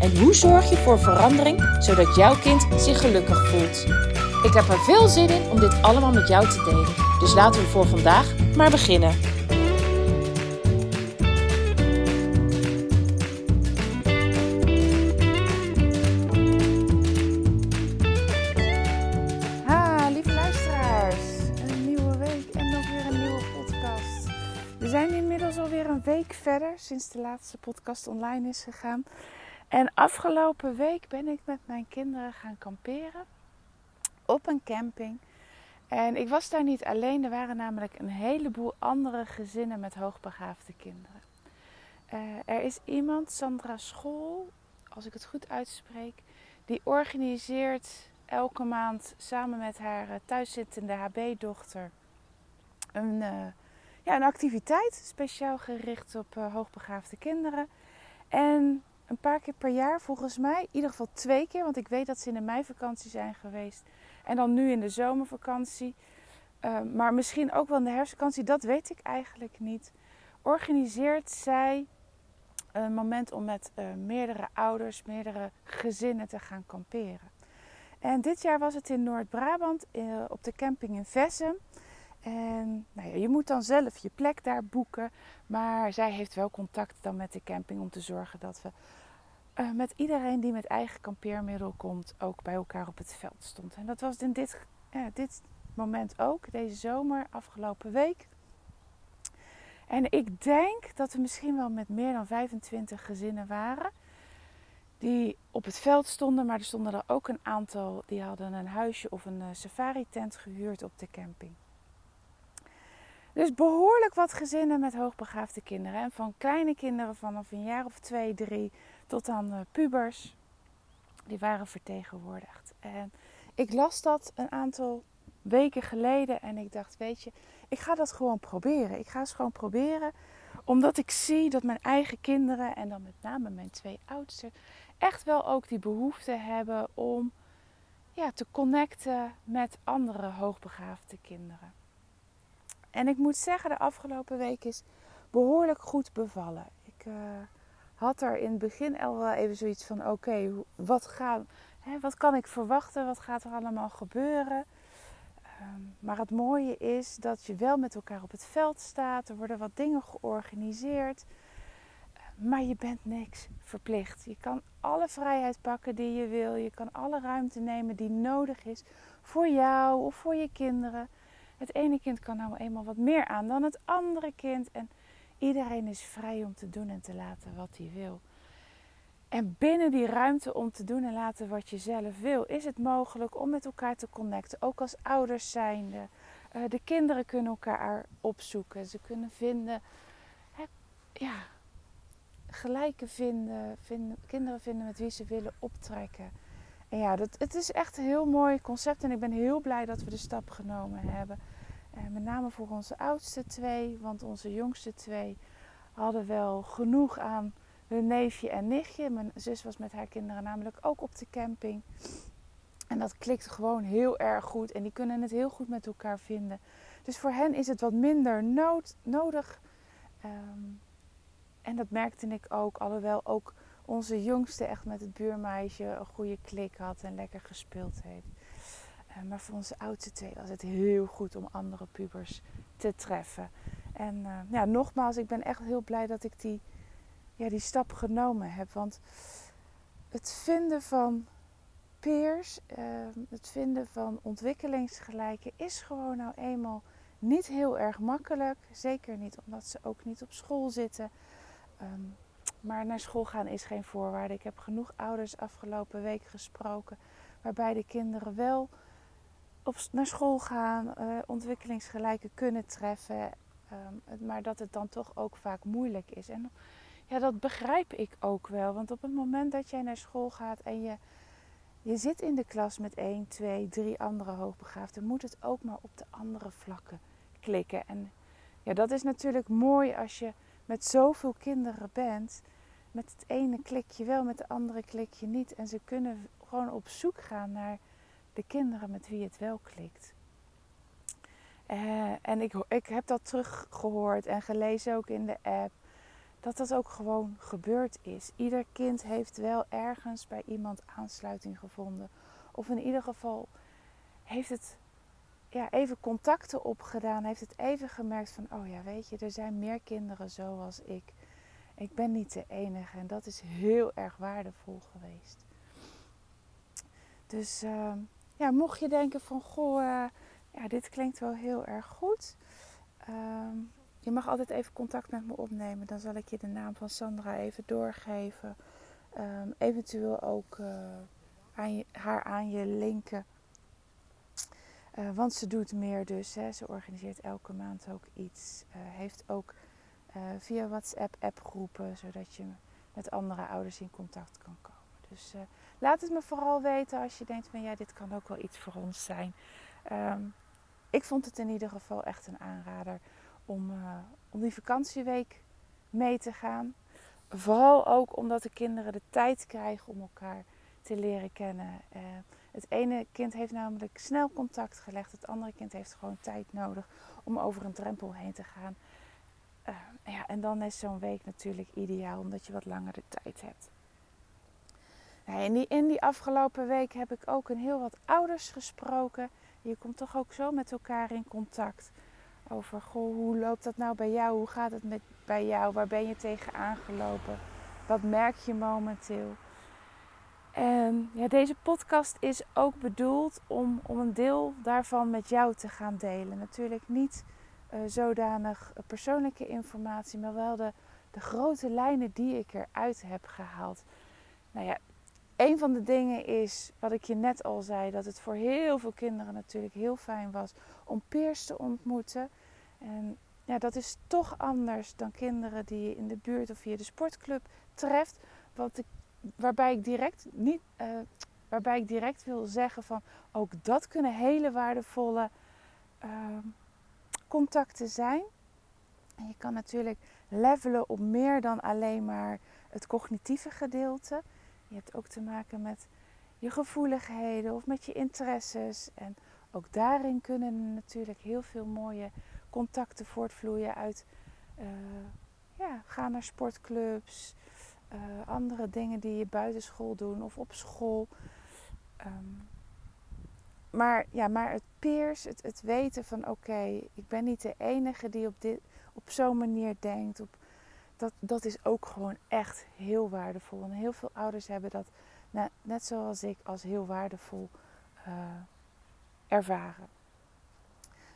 En hoe zorg je voor verandering zodat jouw kind zich gelukkig voelt? Ik heb er veel zin in om dit allemaal met jou te delen. Dus laten we voor vandaag maar beginnen. Ha, lieve luisteraars. Een nieuwe week en nog weer een nieuwe podcast. We zijn inmiddels alweer een week verder sinds de laatste podcast online is gegaan. En afgelopen week ben ik met mijn kinderen gaan kamperen op een camping. En ik was daar niet alleen, er waren namelijk een heleboel andere gezinnen met hoogbegaafde kinderen. Eh, er is iemand, Sandra School, als ik het goed uitspreek, die organiseert elke maand samen met haar uh, thuiszittende HB-dochter een, uh, ja, een activiteit speciaal gericht op hoogbegaafde kinderen. En een paar keer per jaar, volgens mij, in ieder geval twee keer, want ik weet dat ze in de meivakantie zijn geweest en dan nu in de zomervakantie, uh, maar misschien ook wel in de herfstvakantie, dat weet ik eigenlijk niet. Organiseert zij een moment om met uh, meerdere ouders, meerdere gezinnen te gaan kamperen. En dit jaar was het in Noord-Brabant uh, op de camping in Vessem. En nou ja, je moet dan zelf je plek daar boeken. Maar zij heeft wel contact dan met de camping om te zorgen dat we uh, met iedereen die met eigen kampeermiddel komt ook bij elkaar op het veld stond. En dat was in dit, dit moment ook, deze zomer, afgelopen week. En ik denk dat we misschien wel met meer dan 25 gezinnen waren die op het veld stonden, maar er stonden er ook een aantal die hadden een huisje of een uh, safari-tent gehuurd op de camping. Dus behoorlijk wat gezinnen met hoogbegaafde kinderen. En van kleine kinderen vanaf een jaar of twee, drie tot aan uh, pubers. Die waren vertegenwoordigd. En ik las dat een aantal weken geleden en ik dacht, weet je, ik ga dat gewoon proberen. Ik ga het gewoon proberen, omdat ik zie dat mijn eigen kinderen en dan met name mijn twee oudsten echt wel ook die behoefte hebben om ja, te connecten met andere hoogbegaafde kinderen. En ik moet zeggen, de afgelopen week is behoorlijk goed bevallen. Ik uh, had er in het begin al wel even zoiets van: oké, wat, wat kan ik verwachten? Wat gaat er allemaal gebeuren? Um, maar het mooie is dat je wel met elkaar op het veld staat. Er worden wat dingen georganiseerd. Maar je bent niks verplicht. Je kan alle vrijheid pakken die je wil. Je kan alle ruimte nemen die nodig is voor jou of voor je kinderen. Het ene kind kan nou eenmaal wat meer aan dan het andere kind. En iedereen is vrij om te doen en te laten wat hij wil. En binnen die ruimte om te doen en laten wat je zelf wil, is het mogelijk om met elkaar te connecten. Ook als ouders zijnde. Uh, de kinderen kunnen elkaar opzoeken. Ze kunnen vinden, ja, gelijke vinden, kinderen vinden met wie ze willen optrekken. Ja, dat, het is echt een heel mooi concept en ik ben heel blij dat we de stap genomen hebben. En met name voor onze oudste twee, want onze jongste twee hadden wel genoeg aan hun neefje en nichtje. Mijn zus was met haar kinderen namelijk ook op de camping. En dat klikt gewoon heel erg goed en die kunnen het heel goed met elkaar vinden. Dus voor hen is het wat minder nood, nodig. Um, en dat merkte ik ook, alhoewel ook onze jongste echt met het buurmeisje een goede klik had en lekker gespeeld heeft. Uh, maar voor onze oudste twee was het heel goed om andere pubers te treffen. En uh, ja, nogmaals, ik ben echt heel blij dat ik die, ja, die stap genomen heb. Want het vinden van peers, uh, het vinden van ontwikkelingsgelijken is gewoon nou eenmaal niet heel erg makkelijk. Zeker niet omdat ze ook niet op school zitten. Um, maar naar school gaan is geen voorwaarde. Ik heb genoeg ouders afgelopen week gesproken waarbij de kinderen wel op, naar school gaan, uh, ontwikkelingsgelijken kunnen treffen, um, maar dat het dan toch ook vaak moeilijk is. En ja, dat begrijp ik ook wel, want op het moment dat jij naar school gaat en je, je zit in de klas met één, twee, drie andere hoogbegaafden. Moet het ook maar op de andere vlakken klikken. En ja, dat is natuurlijk mooi als je met zoveel kinderen bent. Met het ene klik je wel, met de andere klik je niet. En ze kunnen gewoon op zoek gaan naar de kinderen met wie het wel klikt. Uh, en ik, ik heb dat teruggehoord en gelezen ook in de app. Dat dat ook gewoon gebeurd is. Ieder kind heeft wel ergens bij iemand aansluiting gevonden. Of in ieder geval heeft het ja, even contacten opgedaan. Heeft het even gemerkt van, oh ja, weet je, er zijn meer kinderen zoals ik. Ik ben niet de enige. En dat is heel erg waardevol geweest. Dus uh, ja, mocht je denken van, goh, uh, ja, dit klinkt wel heel erg goed. Uh, je mag altijd even contact met me opnemen. Dan zal ik je de naam van Sandra even doorgeven. Um, eventueel ook uh, aan haar aan je linken. Uh, want ze doet meer dus. Hè. Ze organiseert elke maand ook iets. Uh, heeft ook via WhatsApp appgroepen. Zodat je met andere ouders in contact kan komen. Dus laat het me vooral weten als je denkt van ja, dit kan ook wel iets voor ons zijn. Um, ik vond het in ieder geval echt een aanrader om, om die vakantieweek mee te gaan. Vooral ook omdat de kinderen de tijd krijgen om elkaar te leren kennen. Het ene kind heeft namelijk snel contact gelegd, het andere kind heeft gewoon tijd nodig om over een drempel heen te gaan. Uh, ja, en dan is zo'n week natuurlijk ideaal omdat je wat langer de tijd hebt. Nou, in, die, in die afgelopen week heb ik ook een heel wat ouders gesproken je komt toch ook zo met elkaar in contact. Over goh, hoe loopt dat nou bij jou? Hoe gaat het met, bij jou? Waar ben je tegen aangelopen? Wat merk je momenteel? En ja, deze podcast is ook bedoeld om, om een deel daarvan met jou te gaan delen. Natuurlijk niet uh, zodanig persoonlijke informatie, maar wel de, de grote lijnen die ik eruit heb gehaald. Nou ja, een van de dingen is, wat ik je net al zei, dat het voor heel veel kinderen natuurlijk heel fijn was om peers te ontmoeten. En ja, dat is toch anders dan kinderen die je in de buurt of via de sportclub treft. Ik, waarbij, ik direct niet, uh, waarbij ik direct wil zeggen van ook dat kunnen hele waardevolle uh, contacten zijn. En je kan natuurlijk levelen op meer dan alleen maar het cognitieve gedeelte. Je hebt ook te maken met je gevoeligheden of met je interesses. En ook daarin kunnen natuurlijk heel veel mooie contacten voortvloeien uit uh, ja, gaan naar sportclubs, uh, andere dingen die je buitenschool doen of op school. Um, maar, ja, maar het peers, het, het weten van oké, ik ben niet de enige die op, dit, op zo'n manier denkt. Op, dat, dat is ook gewoon echt heel waardevol. En heel veel ouders hebben dat, net, net zoals ik, als heel waardevol uh, ervaren.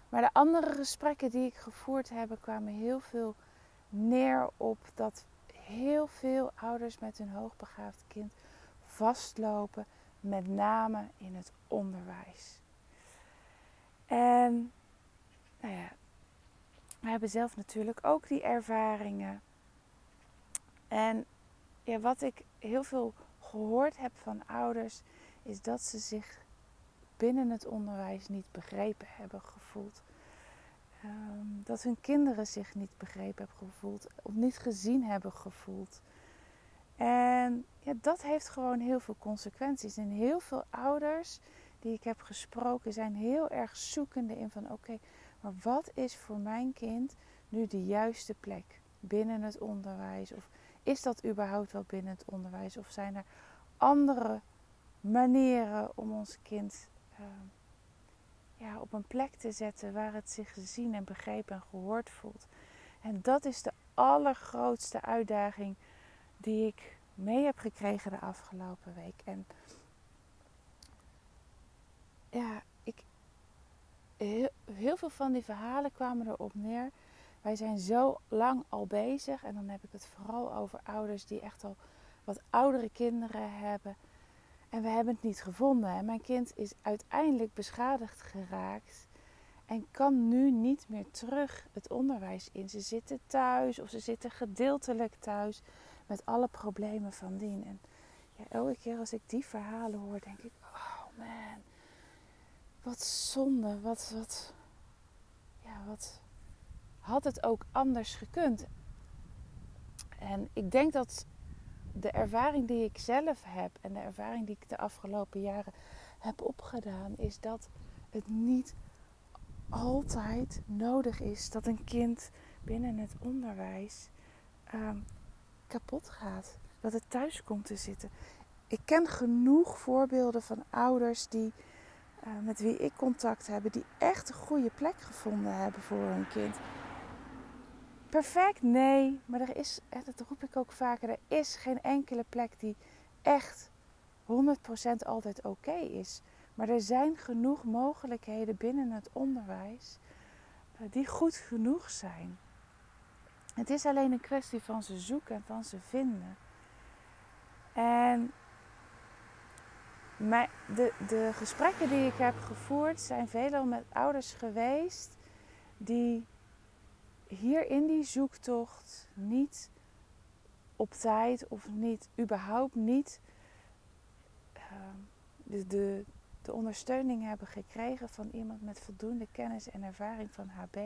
Maar de andere gesprekken die ik gevoerd heb, kwamen heel veel neer op dat heel veel ouders met hun hoogbegaafd kind vastlopen, met name in het onderwijs. En nou ja, we hebben zelf natuurlijk ook die ervaringen. En ja, wat ik heel veel gehoord heb van ouders, is dat ze zich binnen het onderwijs niet begrepen hebben gevoeld. Um, dat hun kinderen zich niet begrepen hebben gevoeld, of niet gezien hebben gevoeld. En ja, dat heeft gewoon heel veel consequenties. En heel veel ouders die ik heb gesproken zijn heel erg zoekende in van oké, maar wat is voor mijn kind nu de juiste plek binnen het onderwijs? Of is dat überhaupt wel binnen het onderwijs? Of zijn er andere manieren om ons kind uh, ja, op een plek te zetten waar het zich gezien en begrepen en gehoord voelt? En dat is de allergrootste uitdaging die ik mee heb gekregen de afgelopen week. En ja, ik, heel, heel veel van die verhalen kwamen erop neer wij zijn zo lang al bezig. En dan heb ik het vooral over ouders die echt al wat oudere kinderen hebben. En we hebben het niet gevonden. En mijn kind is uiteindelijk beschadigd geraakt. En kan nu niet meer terug het onderwijs in. Ze zitten thuis of ze zitten gedeeltelijk thuis. Met alle problemen van dien. En ja, elke keer als ik die verhalen hoor, denk ik: man, wat zonde, wat, wat, ja, wat had het ook anders gekund? En ik denk dat de ervaring die ik zelf heb en de ervaring die ik de afgelopen jaren heb opgedaan, is dat het niet altijd nodig is dat een kind binnen het onderwijs ehm, kapot gaat. Dat het thuis komt te zitten. Ik ken genoeg voorbeelden van ouders die, uh, met wie ik contact heb, die echt een goede plek gevonden hebben voor hun kind. Perfect? Nee. Maar er is, dat roep ik ook vaker, er is geen enkele plek die echt 100% altijd oké is. Maar er zijn genoeg mogelijkheden binnen het onderwijs eh, die goed genoeg zijn. Het is alleen een kwestie van ze zoeken en van ze vinden. En de, de gesprekken die ik heb gevoerd zijn veelal met ouders geweest die hier in die zoektocht niet op tijd of niet, überhaupt niet uh, de, de, de ondersteuning hebben gekregen van iemand met voldoende kennis en ervaring van HB.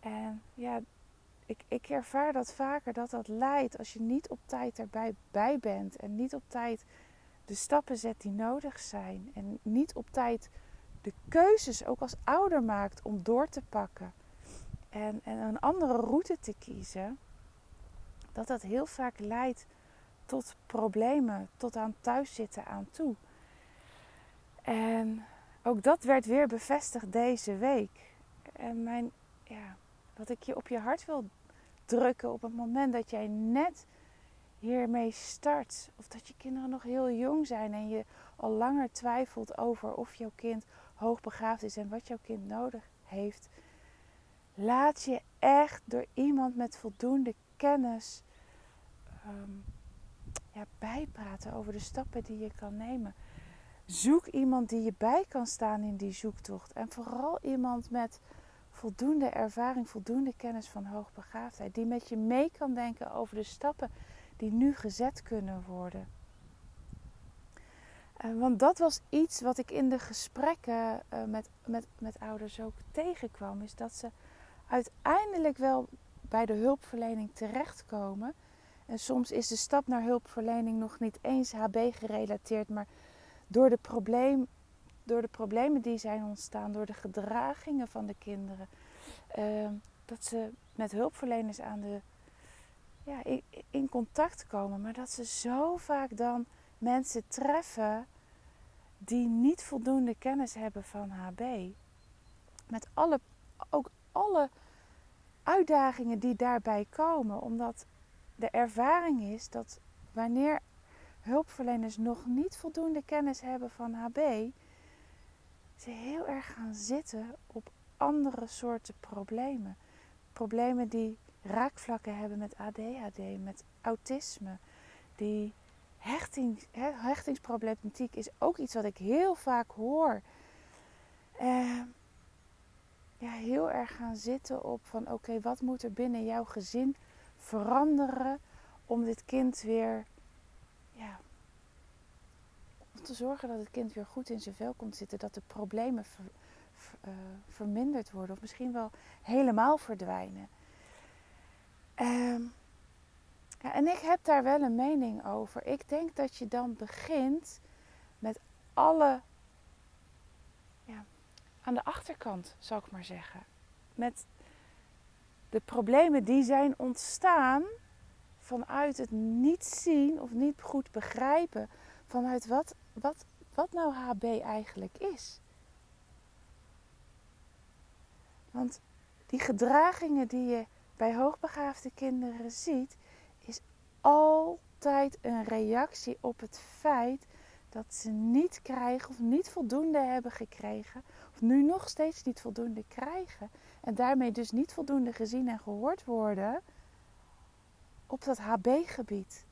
En ja, ik, ik ervaar dat vaker dat dat leidt als je niet op tijd erbij bij bent en niet op tijd de stappen zet die nodig zijn en niet op tijd de keuzes ook als ouder maakt om door te pakken en, en een andere route te kiezen, dat dat heel vaak leidt tot problemen, tot aan thuiszitten aan toe. En ook dat werd weer bevestigd deze week. En mijn, ja, wat ik je op je hart wil drukken op het moment dat jij net hiermee start, of dat je kinderen nog heel jong zijn en je al langer twijfelt over of jouw kind hoogbegaafd is en wat jouw kind nodig heeft, laat je echt door iemand met voldoende kennis ja, bijpraten over de stappen die je kan nemen. Zoek iemand die je bij kan staan in die zoektocht. En vooral iemand met voldoende ervaring, voldoende kennis van hoogbegaafdheid. Die met je mee kan denken over de stappen die nu gezet kunnen worden. Uh, want dat was iets wat ik in de gesprekken uh, met, met, met ouders ook tegenkwam. Is dat ze uiteindelijk wel bij de hulpverlening terechtkomen. En soms is de stap naar hulpverlening nog niet eens HB gerelateerd, maar door de, probleem, door de problemen die zijn ontstaan, door de gedragingen van de kinderen, uh, dat ze met hulpverleners aan de, ja, in, in contact komen, maar dat ze zo vaak dan mensen treffen die niet voldoende kennis hebben van HB. Met alle, ook alle uitdagingen die daarbij komen, omdat de ervaring is dat wanneer hulpverleners nog niet voldoende kennis hebben van HB, ze heel erg gaan zitten op andere soorten problemen. Problemen die raakvlakken hebben met ADHD, met autisme, die hechting, hechtingsproblematiek is ook iets wat ik heel vaak hoor. Uh, ja, heel erg gaan zitten op van oké, wat moet er binnen jouw gezin veranderen om dit kind weer ja, om te zorgen dat het kind weer goed in zijn vel komt zitten, dat de problemen uh, verminderd worden of misschien wel helemaal verdwijnen. Uh, ja, en ik heb daar wel een mening over. Ik denk dat je dan begint met alle aan de achterkant, zou ik maar zeggen. Met de problemen die zijn ontstaan vanuit het niet zien of niet goed begrijpen vanuit wat, wat, wat nou HB eigenlijk is. Want die gedragingen die je bij hoogbegaafde kinderen ziet, is altijd een reactie op het feit dat ze niet krijgen of niet voldoende hebben gekregen, of nu nog steeds niet voldoende krijgen, en daarmee dus niet voldoende gezien en gehoord worden op dat HB-gebied.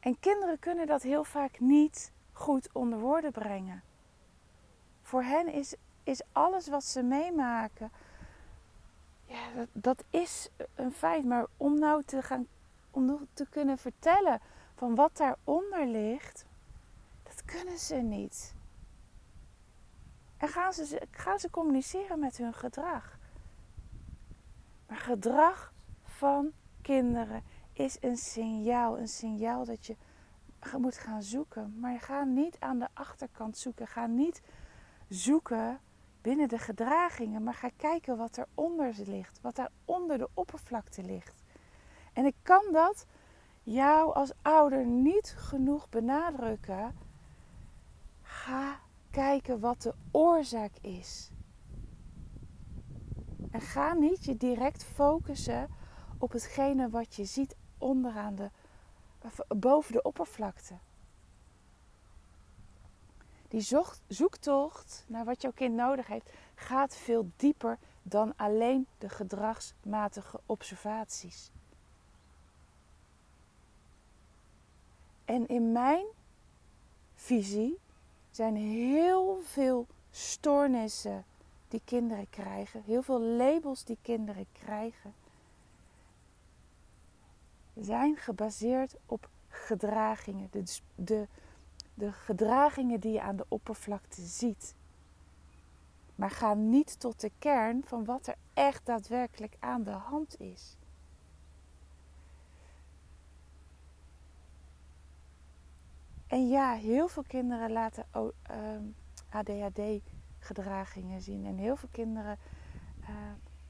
En kinderen kunnen dat heel vaak niet goed onder woorden brengen. Voor hen is, is alles wat ze meemaken, ja, dat, dat is een feit. Maar om nou te gaan, om te kunnen vertellen van wat daaronder ligt, hebben ze niet. En gaan ze, gaan ze communiceren met hun gedrag. Maar gedrag van kinderen is een signaal. Een signaal dat je moet gaan zoeken. Maar ga niet aan de achterkant zoeken. Ga niet zoeken binnen de gedragingen. Maar ga kijken wat er onder ligt. Wat daar onder de oppervlakte ligt. En ik kan dat jou als ouder niet genoeg benadrukken. Ga kijken wat de oorzaak is. En ga niet je direct focussen op hetgene wat je ziet onderaan de, boven de oppervlakte. Die zoektocht naar wat jouw kind nodig heeft gaat veel dieper dan alleen de gedragsmatige observaties. En in mijn visie zijn heel veel stoornissen die kinderen krijgen, heel veel labels die kinderen krijgen, zijn gebaseerd op gedragingen. De, de, de gedragingen die je aan de oppervlakte ziet. Maar ga niet tot de kern van wat er echt daadwerkelijk aan de hand is. En ja, heel veel kinderen laten ADHD-gedragingen ehm, zien. En heel veel kinderen uh,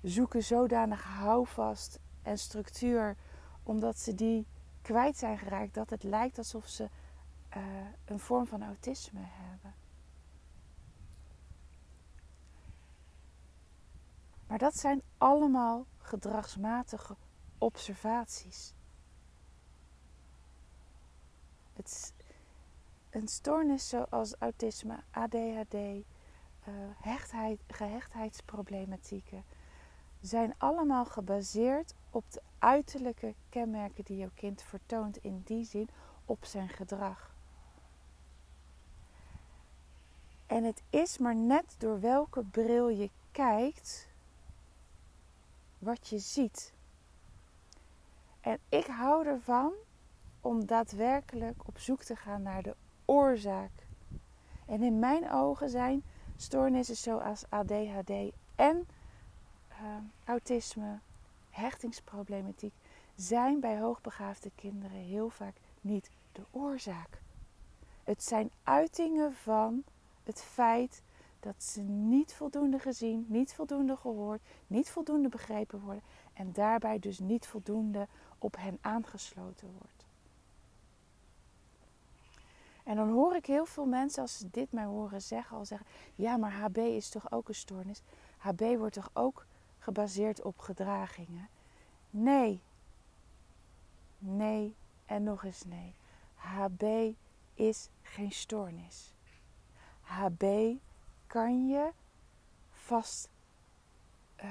zoeken zodanig houvast en structuur, omdat ze die kwijt zijn geraakt, dat het lijkt alsof ze uh, een vorm van autisme hebben. Maar dat zijn allemaal gedragsmatige observaties. Het, een stoornis zoals autisme, ADHD, uh, hechtheid, gehechtheidsproblematieken zijn allemaal gebaseerd op de uiterlijke kenmerken die jouw kind vertoont, in die zin op zijn gedrag. En het is maar net door welke bril je kijkt wat je ziet. En ik hou ervan om daadwerkelijk op zoek te gaan naar de oorzaak. En in mijn ogen zijn stoornissen zoals ADHD en uh, autisme, hechtingsproblematiek, zijn bij hoogbegaafde kinderen heel vaak niet de oorzaak. Het zijn uitingen van het feit dat ze niet voldoende gezien, niet voldoende gehoord, niet voldoende begrepen worden en daarbij dus niet voldoende op hen aangesloten wordt. En dan hoor ik heel veel mensen, als ze dit mij horen zeggen, al zeggen: ja, maar HB is toch ook een stoornis? HB wordt toch ook gebaseerd op gedragingen? Nee. Nee en nog eens nee. HB is geen stoornis. HB kan je vast uh,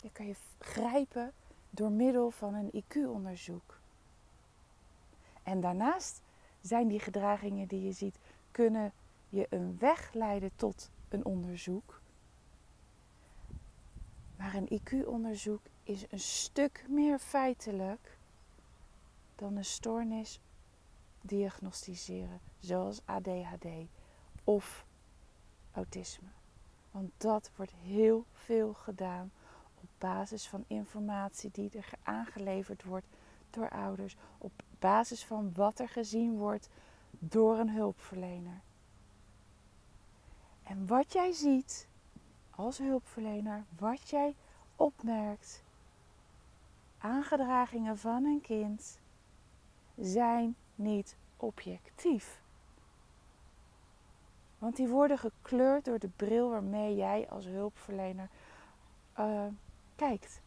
je kan je grijpen door middel van een IQ-onderzoek. En daarnaast zijn die gedragingen die je ziet, kunnen je een weg leiden tot een onderzoek. Maar een IQ-onderzoek is een stuk meer feitelijk dan een stoornis diagnosticeren, zoals ADHD of autisme. Want dat wordt heel veel gedaan op basis van informatie die er aangeleverd wordt door ouders, op basis van wat er gezien wordt door een hulpverlener. En wat jij ziet als hulpverlener, wat jij opmerkt, aangedragingen van een kind zijn niet objectief. Want die worden gekleurd door de bril waarmee jij als hulpverlener uh, kijkt.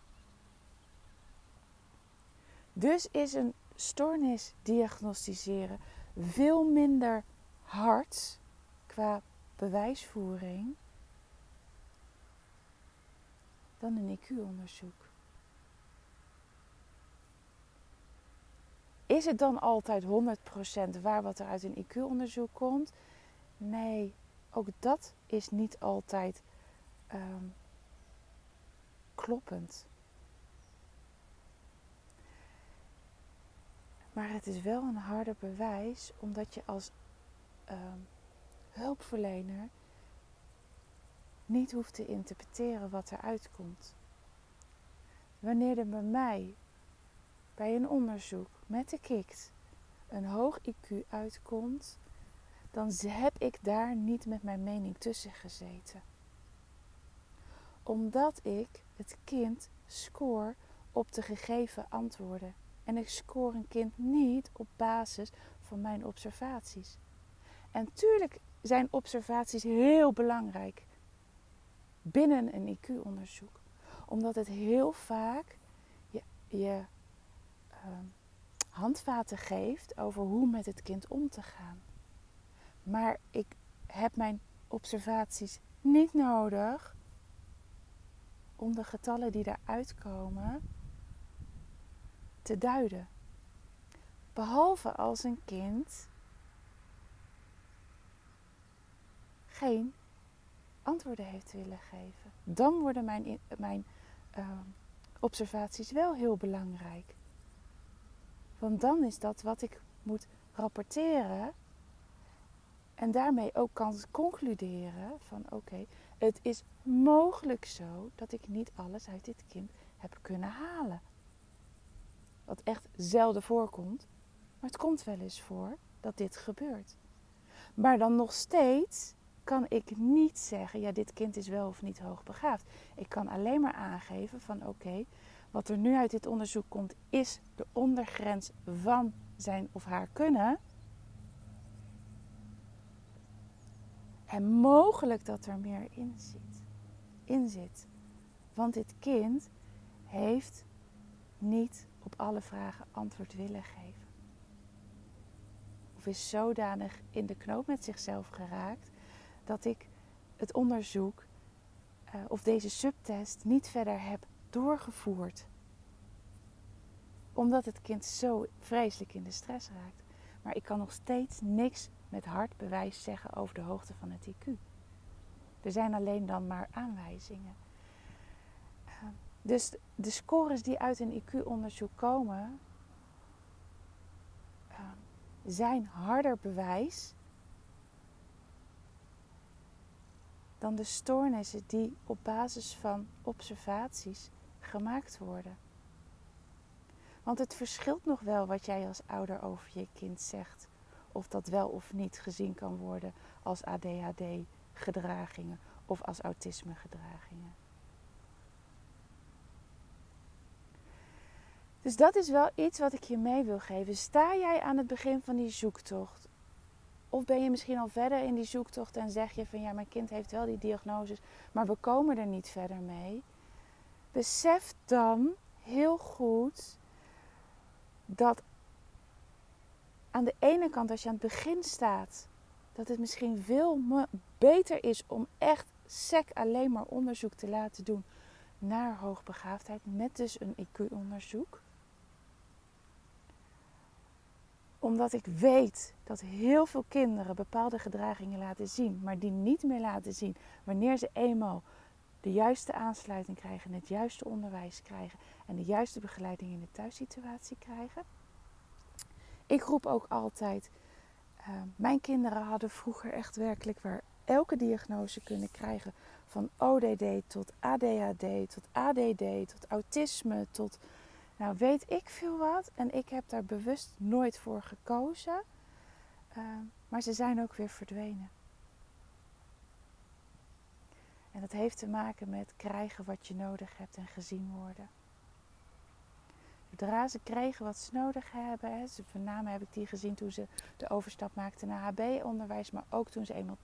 Dus is een stoornis diagnosticeren veel minder hard qua bewijsvoering dan een IQ-onderzoek. Is het dan altijd 100% waar wat er uit een IQ-onderzoek komt? Nee, ook dat is niet altijd um, kloppend. Maar het is wel een harder bewijs, omdat je als uh, hulpverlener niet hoeft te interpreteren wat er uitkomt. Wanneer er bij mij bij een onderzoek met de KIKT een hoog IQ uitkomt, dan heb ik daar niet met mijn mening tussen gezeten. Omdat ik het kind score op de gegeven antwoorden. En ik score een kind niet op basis van mijn observaties. En tuurlijk zijn observaties heel belangrijk binnen een IQ-onderzoek. Omdat het heel vaak je, je uh, handvaten geeft over hoe met het kind om te gaan. Maar ik heb mijn observaties niet nodig om de getallen die eruit komen te duiden. Behalve als een kind geen antwoorden heeft willen geven. Dan worden mijn, mijn uh, observaties wel heel belangrijk. Want dan is dat wat ik moet rapporteren. En daarmee ook kan concluderen van oké, het is mogelijk zo dat ik niet alles uit dit kind heb kunnen halen. Wat echt zelden voorkomt, maar het komt wel eens voor dat dit gebeurt. Maar dan nog steeds kan ik niet zeggen, ja, dit kind is wel of niet hoogbegaafd. Ik kan alleen maar aangeven van oké, wat er nu uit dit onderzoek komt, is de ondergrens van zijn of haar kunnen. En mogelijk dat er meer in zit. In zit. Want dit kind heeft niet op alle vragen antwoord willen geven. Of is zodanig in de knoop met zichzelf geraakt dat ik het onderzoek uh, of deze subtest niet verder heb doorgevoerd. Omdat het kind zo vreselijk in de stress raakt. Maar ik kan nog steeds niks met hard bewijs zeggen over de hoogte van het IQ. Er zijn alleen dan maar aanwijzingen. Dus de scores die uit een IQ-onderzoek komen, uh, zijn harder bewijs dan de stoornissen die op basis van observaties gemaakt worden. Want het verschilt nog wel wat jij als ouder over je kind zegt, of dat wel of niet gezien kan worden als ADHD-gedragingen of als autisme-gedragingen. Dus dat is wel iets wat ik je mee wil geven. Sta jij aan het begin van die zoektocht? Of ben je misschien al verder in die zoektocht en zeg je van ja, mijn kind heeft wel die diagnoses, maar we komen er niet verder mee. Besef dan heel goed dat aan de ene kant, als je aan het begin staat, dat het misschien veel beter is om echt sec alleen maar onderzoek te laten doen naar hoogbegaafdheid, met dus een IQ-onderzoek. Omdat ik weet dat heel veel kinderen bepaalde gedragingen laten zien, maar die niet meer laten zien wanneer ze eenmaal de juiste aansluiting krijgen, het juiste onderwijs krijgen en de juiste begeleiding in de thuissituatie krijgen. Ik roep ook altijd, uh, mijn kinderen hadden vroeger echt werkelijk waar elke diagnose kunnen krijgen. Van ODD tot ADHD, tot ADD, tot autisme, tot nou weet ik veel wat. En ik heb daar bewust nooit voor gekozen. Uh, maar ze zijn ook weer verdwenen. En dat heeft te maken met krijgen wat je nodig hebt en gezien worden. Zodra ze kregen wat ze nodig hebben, hè, ze, name heb ik die gezien toen ze de overstap maakten naar HB-onderwijs, maar ook toen ze eenmaal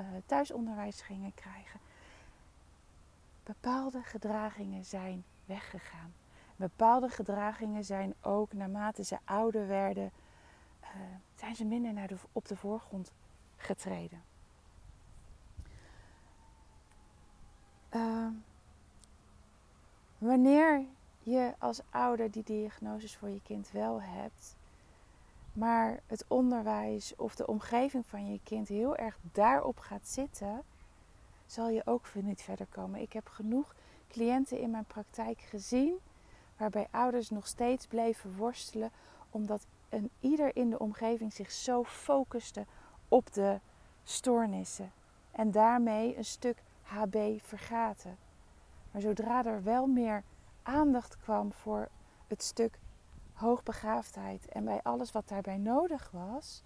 uh, thuisonderwijs gingen krijgen. Bepaalde gedragingen zijn weggegaan. Bepaalde gedragingen zijn ook naarmate ze ouder werden, uh, zijn ze minder naar de, op de voorgrond getreden. Uh, wanneer je als ouder die diagnoses voor je kind wel hebt, maar het onderwijs of de omgeving van je kind heel erg daarop gaat zitten, zal je ook niet verder komen. Ik heb genoeg cliënten in mijn praktijk gezien waarbij ouders nog steeds bleven worstelen omdat een ieder in de omgeving zich zo focuste op de stoornissen en daarmee een stuk HB vergaten. Maar zodra er wel meer aandacht kwam voor het stuk hoogbegaafdheid en bij alles wat daarbij nodig was,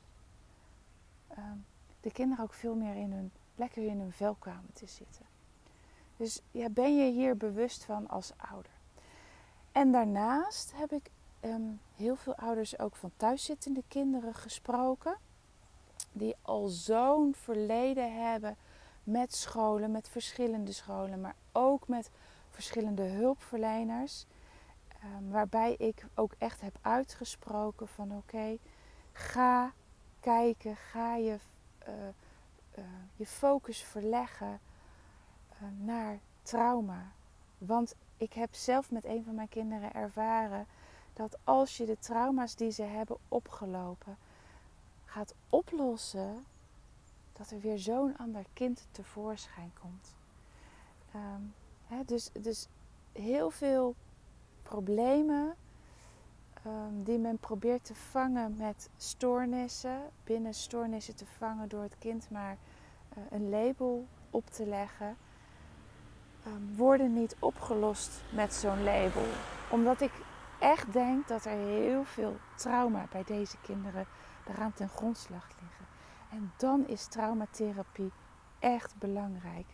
um, de kinderen ook veel meer in hun, lekker in hun vel te zitten. Dus ja, ben je hier bewust van als ouder. En daarnaast heb ik ehm, heel veel ouders ook van thuiszittende kinderen gesproken. Die al zo'n verleden hebben met scholen, met verschillende scholen, maar ook met verschillende hulpverleners. Ehm, waarbij ik ook echt heb uitgesproken van oké, ga kijken, ga je, uh, uh, je focus verleggen uh, naar trauma. Want ik heb zelf met een van mijn kinderen ervaren dat als je de trauma's die ze hebben opgelopen gaat oplossen, dat er weer zo'n ander kind tevoorschijn komt. Hè, dus, dus heel veel problemen um, die men probeert te vangen met stoornissen, binnen stoornissen te vangen door het kind maar uh, een label op te leggen, worden niet opgelost met zo'n label. Omdat ik echt denk dat er heel veel trauma bij deze kinderen eraan ten grondslag liggen. En dan is traumatherapie echt belangrijk.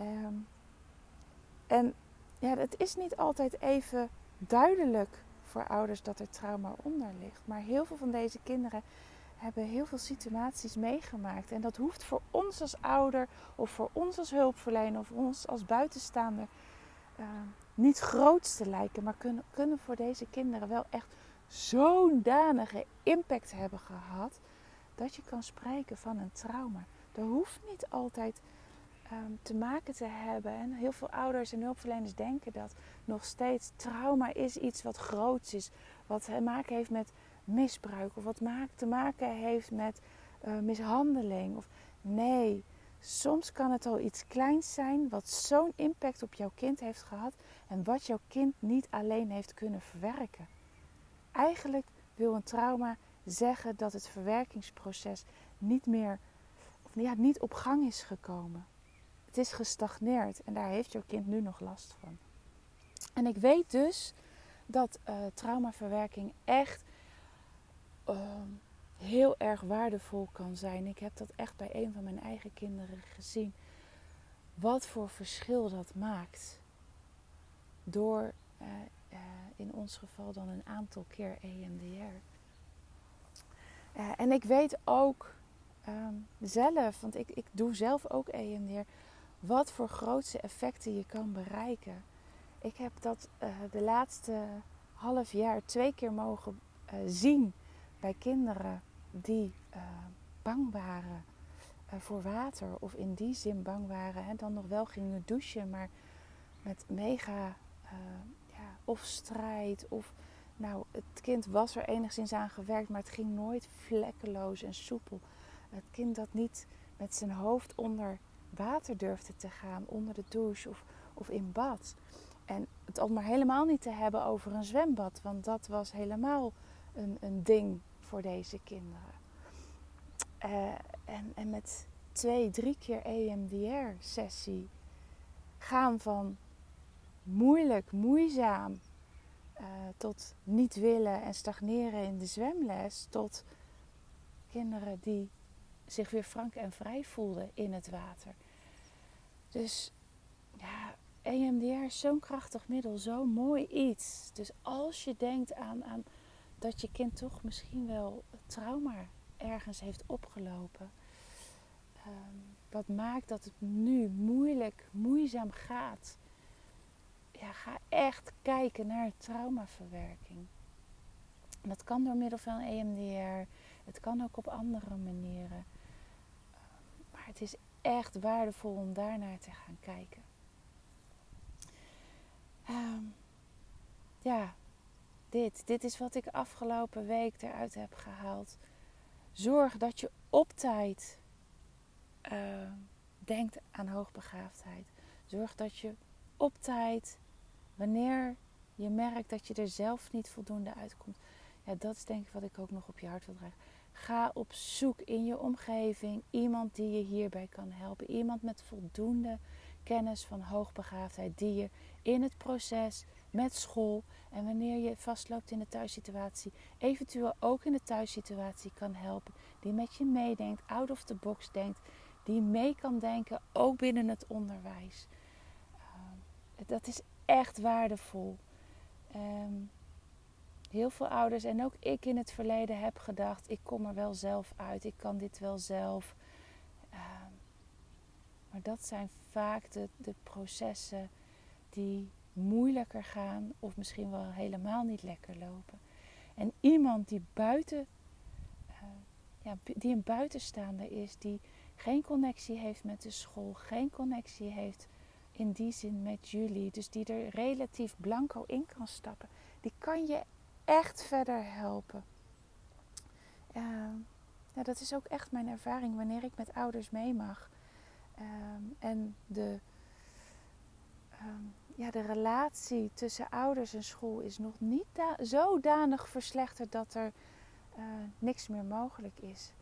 Um, en ja, het is niet altijd even duidelijk voor ouders dat er trauma onder ligt. Maar heel veel van deze kinderen hebben heel veel situaties meegemaakt. En dat hoeft voor ons als ouder of voor ons als hulpverlener of ons als buitenstaander uh, niet groot te lijken. Maar kunnen, kunnen voor deze kinderen wel echt zo'n danige impact hebben gehad. Dat je kan spreken van een trauma. Er hoeft niet altijd um, te maken te hebben. En heel veel ouders en hulpverleners denken dat nog steeds trauma is iets wat groots is. Wat te maken heeft met misbruik of wat te maken heeft met uh, mishandeling. Of, nee, soms kan het al iets kleins zijn wat zo'n impact op jouw kind heeft gehad en wat jouw kind niet alleen heeft kunnen verwerken. Eigenlijk wil een trauma zeggen dat het verwerkingsproces niet meer, of ja, niet op gang is gekomen. Het is gestagneerd en daar heeft jouw kind nu nog last van. En ik weet dus dat uh, traumaverwerking echt uh, heel erg waardevol kan zijn. Ik heb dat echt bij een van mijn eigen kinderen gezien. Wat voor verschil dat maakt. Door uh, in ons geval dan een aantal keer EMDR. en ik weet ook um, zelf, want ik, ik doe zelf ook EMDR wat voor grootste effecten je kan bereiken. Ik heb dat de laatste half jaar twee keer mogen zien bij kinderen die uh, bang waren voor water. Of in die zin bang waren en dan nog wel gingen douchen, maar met mega ja, of strijd of nou, het kind was er enigszins aan gewerkt, maar het ging nooit vlekkeloos en soepel. Het kind dat niet met zijn hoofd onder water durfde te gaan onder de douche of, of in bad. En het al maar helemaal niet te hebben over een zwembad, want dat was helemaal een, een ding voor deze kinderen. Uh, en, en met twee, drie keer EMDR-sessie gaan van moeilijk, moeizaam uh, tot niet willen en stagneren in de zwemles, tot kinderen die zich weer frank en vrij voelden in het water. Dus ja, EMDR is zo'n krachtig middel, zo'n mooi iets. Dus als je denkt aan, aan dat je kind toch misschien wel trauma ergens heeft opgelopen. Um, wat maakt dat het nu moeilijk, moeizaam gaat. Ja, ga echt kijken naar traumaverwerking. Dat kan door middel van EMDR. Het kan ook op andere manieren. Maar het is echt waardevol om daarnaar te gaan kijken. Um, ja, dit. Dit is wat ik afgelopen week eruit heb gehaald. Zorg dat je op tijd uh, denkt aan hoogbegaafdheid. Zorg dat je op tijd, wanneer je merkt dat je er zelf niet voldoende uitkomt. Ja, dat is denk ik wat ik ook nog op je hart wil dragen. Ga op zoek in je omgeving iemand die je hierbij kan helpen. Iemand met voldoende kennis van hoogbegaafdheid die je in het proces met school en wanneer je vastloopt in de thuissituatie, eventueel ook in de thuissituatie kan helpen. Die met je meedenkt, out of the box denkt, die mee kan denken, ook binnen het onderwijs. Uh, dat is echt waardevol. Um, heel veel ouders en ook ik in het verleden heb gedacht: ik kom er wel zelf uit, ik kan dit wel zelf. Uh, maar dat zijn vaak de processen die moeilijker gaan of misschien wel helemaal niet lekker lopen. En iemand die buiten, uh, ja, die een buitenstaander is, die geen connectie heeft met de school, geen connectie heeft in die zin met jullie, dus die er relatief blanco in kan stappen, die kan je echt verder helpen. Nou, dat is ook echt mijn ervaring wanneer ik met ouders mee mag. Um, en de, um, ja, de relatie tussen ouders en school is nog niet zodanig verslechterd dat er uh, niks meer mogelijk is.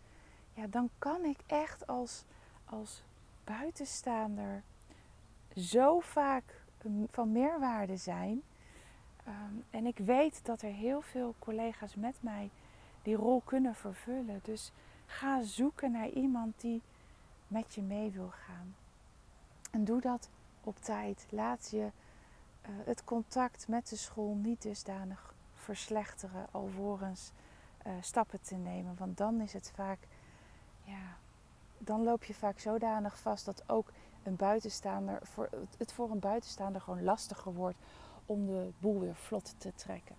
Ja, dan kan ik echt als, als buitenstaander zo vaak van meerwaarde zijn. Um, en ik weet dat er heel veel collega's met mij die rol kunnen vervullen. Dus ga zoeken naar iemand die met je mee wil gaan. En doe dat op tijd. Laat je het contact met de school niet dusdanig verslechteren alvorens uh, stappen te nemen. Want dan is het vaak, ja, dan loop je vaak zodanig vast dat ook een buitenstaander, voor, het voor een buitenstaander gewoon lastiger wordt om de boel weer vlot te trekken.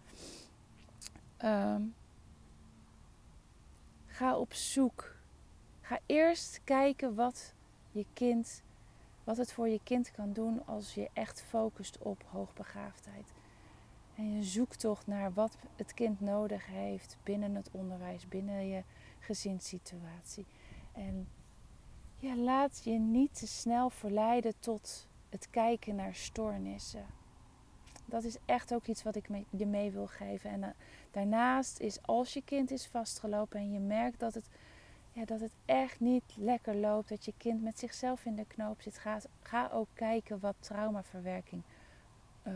Um, ga op zoek. Ga eerst kijken wat je kind, wat het voor je kind kan doen als je echt focust op hoogbegaafdheid. En je zoekt toch naar wat het kind nodig heeft binnen het onderwijs, binnen je gezinssituatie. En ja, laat je niet te snel verleiden tot het kijken naar stoornissen dat is echt ook iets wat ik je mee wil geven. En uh, daarnaast is als je kind is vastgelopen en je merkt dat het, ja, dat het echt niet lekker loopt, dat je kind met zichzelf in de knoop zit, ga, ga ook kijken wat traumaverwerking uh,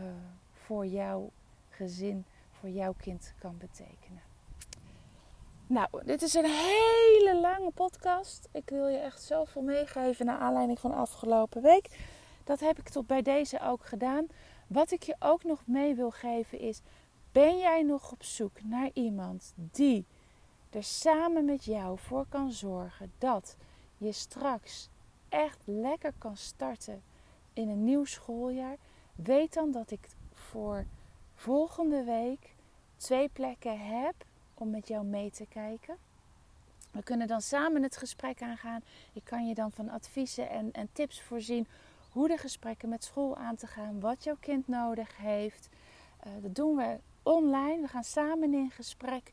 voor jouw gezin, voor jouw kind kan betekenen. Nou, dit is een hele lange podcast. Ik wil je echt zoveel meegeven naar aanleiding van afgelopen week. Dat heb ik tot bij deze ook gedaan. Wat ik je ook nog mee wil geven is: ben jij nog op zoek naar iemand die er samen met jou voor kan zorgen dat je straks echt lekker kan starten in een nieuw schooljaar? Weet dan dat ik voor volgende week twee plekken heb om met jou mee te kijken. We kunnen dan samen het gesprek aangaan. Ik kan je dan van adviezen en, en tips voorzien hoe de gesprekken met school aan te gaan, wat jouw kind nodig heeft. Uh, dat doen we online. We gaan samen in gesprek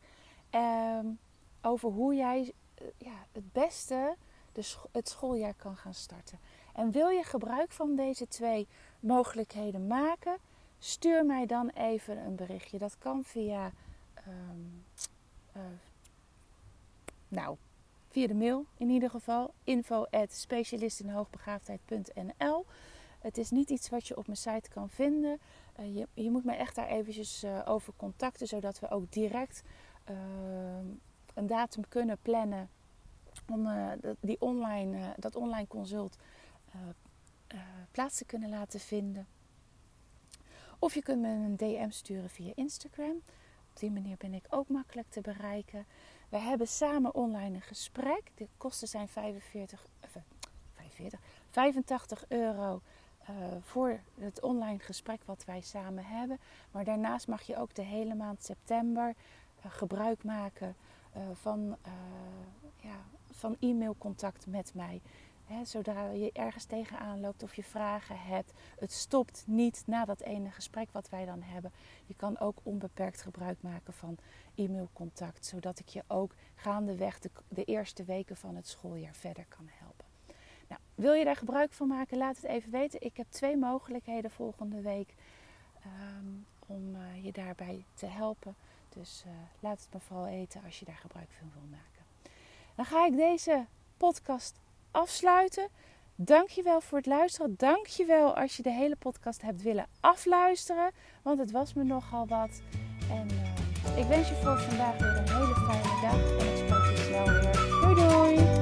um, over hoe jij uh, ja, het beste de het schooljaar kan gaan starten. En wil je gebruik van deze twee mogelijkheden maken? Stuur mij dan even een berichtje. Dat kan via, um, uh, nou, via de mail in ieder geval. Info at Het is niet iets wat je op mijn site kan vinden. Uh, je, je, moet mij echt daar eventjes over contacten, zodat we ook direct uh, een datum kunnen plannen om die online, dat online consult plaats te kunnen laten vinden. Of je kunt me een DM sturen via Instagram. Op die manier ben ik ook makkelijk te bereiken. We hebben samen online een gesprek. De kosten zijn 45, 45 85 euro uh, voor het online gesprek wat wij samen hebben. Maar daarnaast mag je ook de hele maand september uh, gebruik maken uh, van, ja, van e-mailcontact met mij. Zodra je ergens tegenaan loopt of je vragen hebt, het stopt niet na dat ene gesprek wat wij dan hebben. Je kan ook onbeperkt gebruik maken van e-mailcontact, zodat ik je ook gaandeweg de, de eerste weken van het schooljaar verder kan helpen. Nou, wil je daar gebruik van maken? Laat het even weten. Ik heb twee mogelijkheden volgende week um, om uh, je daarbij te helpen. Dus eh, laat het me vooral eten als je daar gebruik van wil maken. Dan ga ik deze podcast afsluiten. Dankjewel voor het luisteren. Dankjewel als je de hele podcast hebt willen afluisteren. Want het was me nogal wat. En eh, ik wens je voor vandaag weer een hele fijne dag. En ik spreek je snel weer. Doei doei!